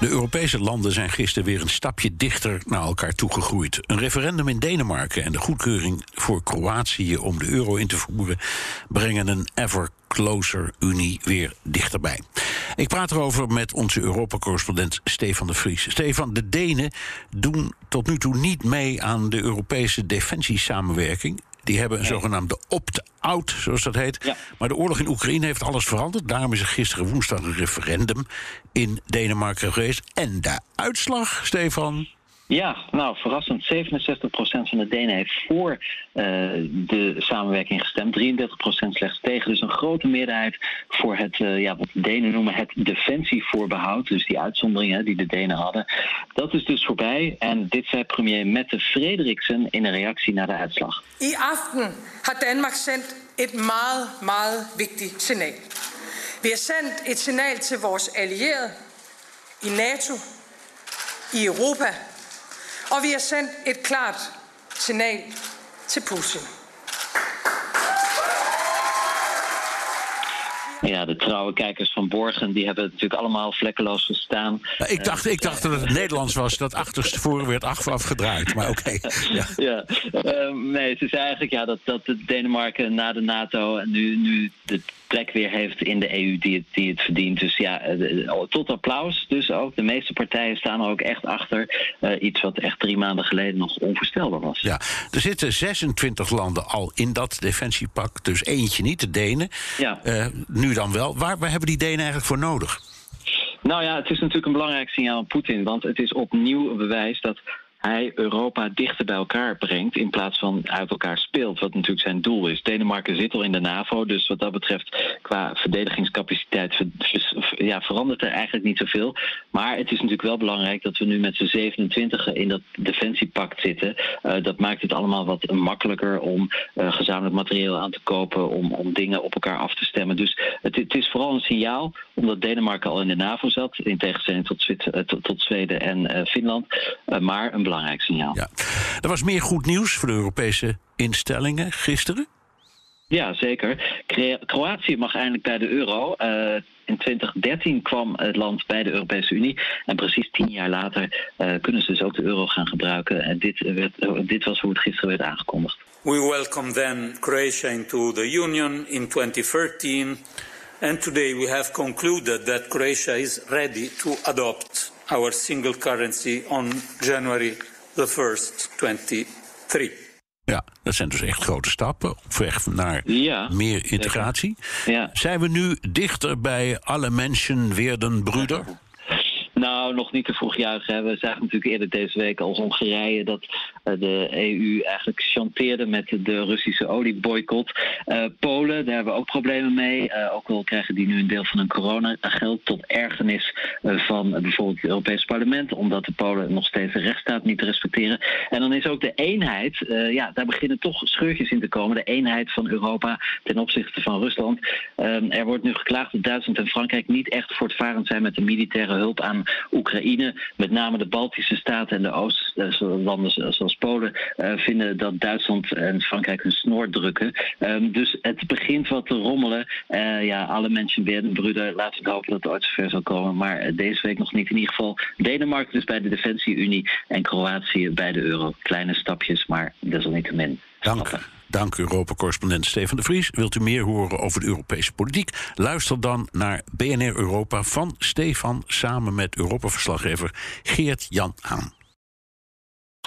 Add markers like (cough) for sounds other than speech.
De Europese landen zijn gisteren weer een stapje dichter naar elkaar toegegroeid. Een referendum in Denemarken en de goedkeuring voor Kroatië om de euro in te voeren brengen een ever closer Unie weer dichterbij. Ik praat erover met onze Europa-correspondent Stefan de Vries. Stefan, de Denen doen tot nu toe niet mee aan de Europese defensiesamenwerking. Die hebben een zogenaamde opt-out, zoals dat heet. Maar de oorlog in Oekraïne heeft alles veranderd. Daarom is er gisteren woensdag een referendum in Denemarken geweest. En de uitslag, Stefan, ja, nou verrassend. 67% van de Denen heeft voor uh, de samenwerking gestemd. 33% slechts tegen. Dus een grote meerderheid voor het, uh, ja, wat de Denen noemen het defensievoorbehoud. Dus die uitzonderingen die de Denen hadden. Dat is dus voorbij. En dit zei premier Mette Frederiksen in een reactie naar de uitslag. I aften har Danmark sendt et meget, meget vigtigt signaal. Vi har sendt et signaal til vores allierede i NATO, i Europa og vi har sendt et klart signal til Putin. Ja, de trouwe kijkers van Borgen die hebben natuurlijk allemaal vlekkeloos gestaan. Nou, ik, dacht, ik dacht dat het Nederlands was dat achterstevoren werd afgedraaid, maar oké. (laughs) Ja, ja. Uh, nee, het is eigenlijk ja, dat, dat Denemarken na de NATO en nu, nu de plek weer heeft in de EU die het, die het verdient. Dus ja, tot applaus. Dus ook de meeste partijen staan er ook echt achter. Uh, iets wat echt drie maanden geleden nog onvoorstelbaar was. Ja, er zitten 26 landen al in dat defensiepak. Dus eentje niet, de Denen. Ja. Uh, nu dan wel. Waar, waar hebben die Denen eigenlijk voor nodig? Nou ja, het is natuurlijk een belangrijk signaal aan Poetin. Want het is opnieuw een bewijs dat hij Europa dichter bij elkaar brengt in plaats van uit elkaar speelt, wat natuurlijk zijn doel is. Denemarken zit al in de NAVO, dus wat dat betreft qua verdedigingscapaciteit ja, verandert er eigenlijk niet zoveel. Maar het is natuurlijk wel belangrijk dat we nu met z'n 27 in dat defensiepact zitten. Uh, dat maakt het allemaal wat makkelijker om uh, gezamenlijk materieel aan te kopen, om, om dingen op elkaar af te stemmen. Dus het, het, is vooral een signaal, omdat Denemarken al in de NAVO zat, in tegenstelling tot, Zwit, uh, tot, tot Zweden en Finland. maar een belangrijk signaal. Ja. Er was meer goed nieuws voor de Europese instellingen gisteren. Ja, zeker. Kroatië mag eindelijk bij de euro. Uh, in 2013 kwam het land bij de Europese Unie. En precies tien jaar later uh, kunnen ze dus ook de euro gaan gebruiken. En dit, werd, dit was hoe het gisteren werd aangekondigd. We welcome then Croatia into the Union in 2013. And today we have concluded that Croatia is ready to adopt our single currency on January the 1st, 2023. Ja, dat zijn dus echt grote stappen op weg naar ja, meer integratie. Ja. Zijn we nu dichter bij alle mensen werden broeder? Nou, nog niet te vroeg juichen. We zagen natuurlijk eerder deze week als Hongarije dat de EU eigenlijk chanteerde met de Russische olieboycott. Uh, Polen, daar hebben we ook problemen mee. Uh, ook al krijgen die nu een deel van hun coronageld tot ergernis van bijvoorbeeld het Europees Parlement, omdat de Polen nog steeds de rechtsstaat niet respecteren. En dan is ook de eenheid, ja, daar beginnen toch scheurtjes in te komen. De eenheid van Europa ten opzichte van Rusland. er wordt nu geklaagd dat Duitsland en Frankrijk niet echt voortvarend zijn met de militaire hulp aan Oekraïne. Met name de Baltische staten en de Oostlanden zoals Polen uh, vinden dat Duitsland en Frankrijk hun snor drukken. Um, dus het begint wat te rommelen. Uh, ja, alle mensen werden broeder. Laten we hopen dat het ooit zover zal komen. Maar deze week nog niet. In ieder geval Denemarken dus bij de Defensie-Unie en Kroatië bij de euro. Kleine stapjes, maar desalniettemin. Dank. Dank Europa-correspondent Stefan de Vries. Wilt u meer horen over de Europese politiek? Luister dan naar BNR Europa van Stefan samen met Europa-verslaggever Geert Jan Haan.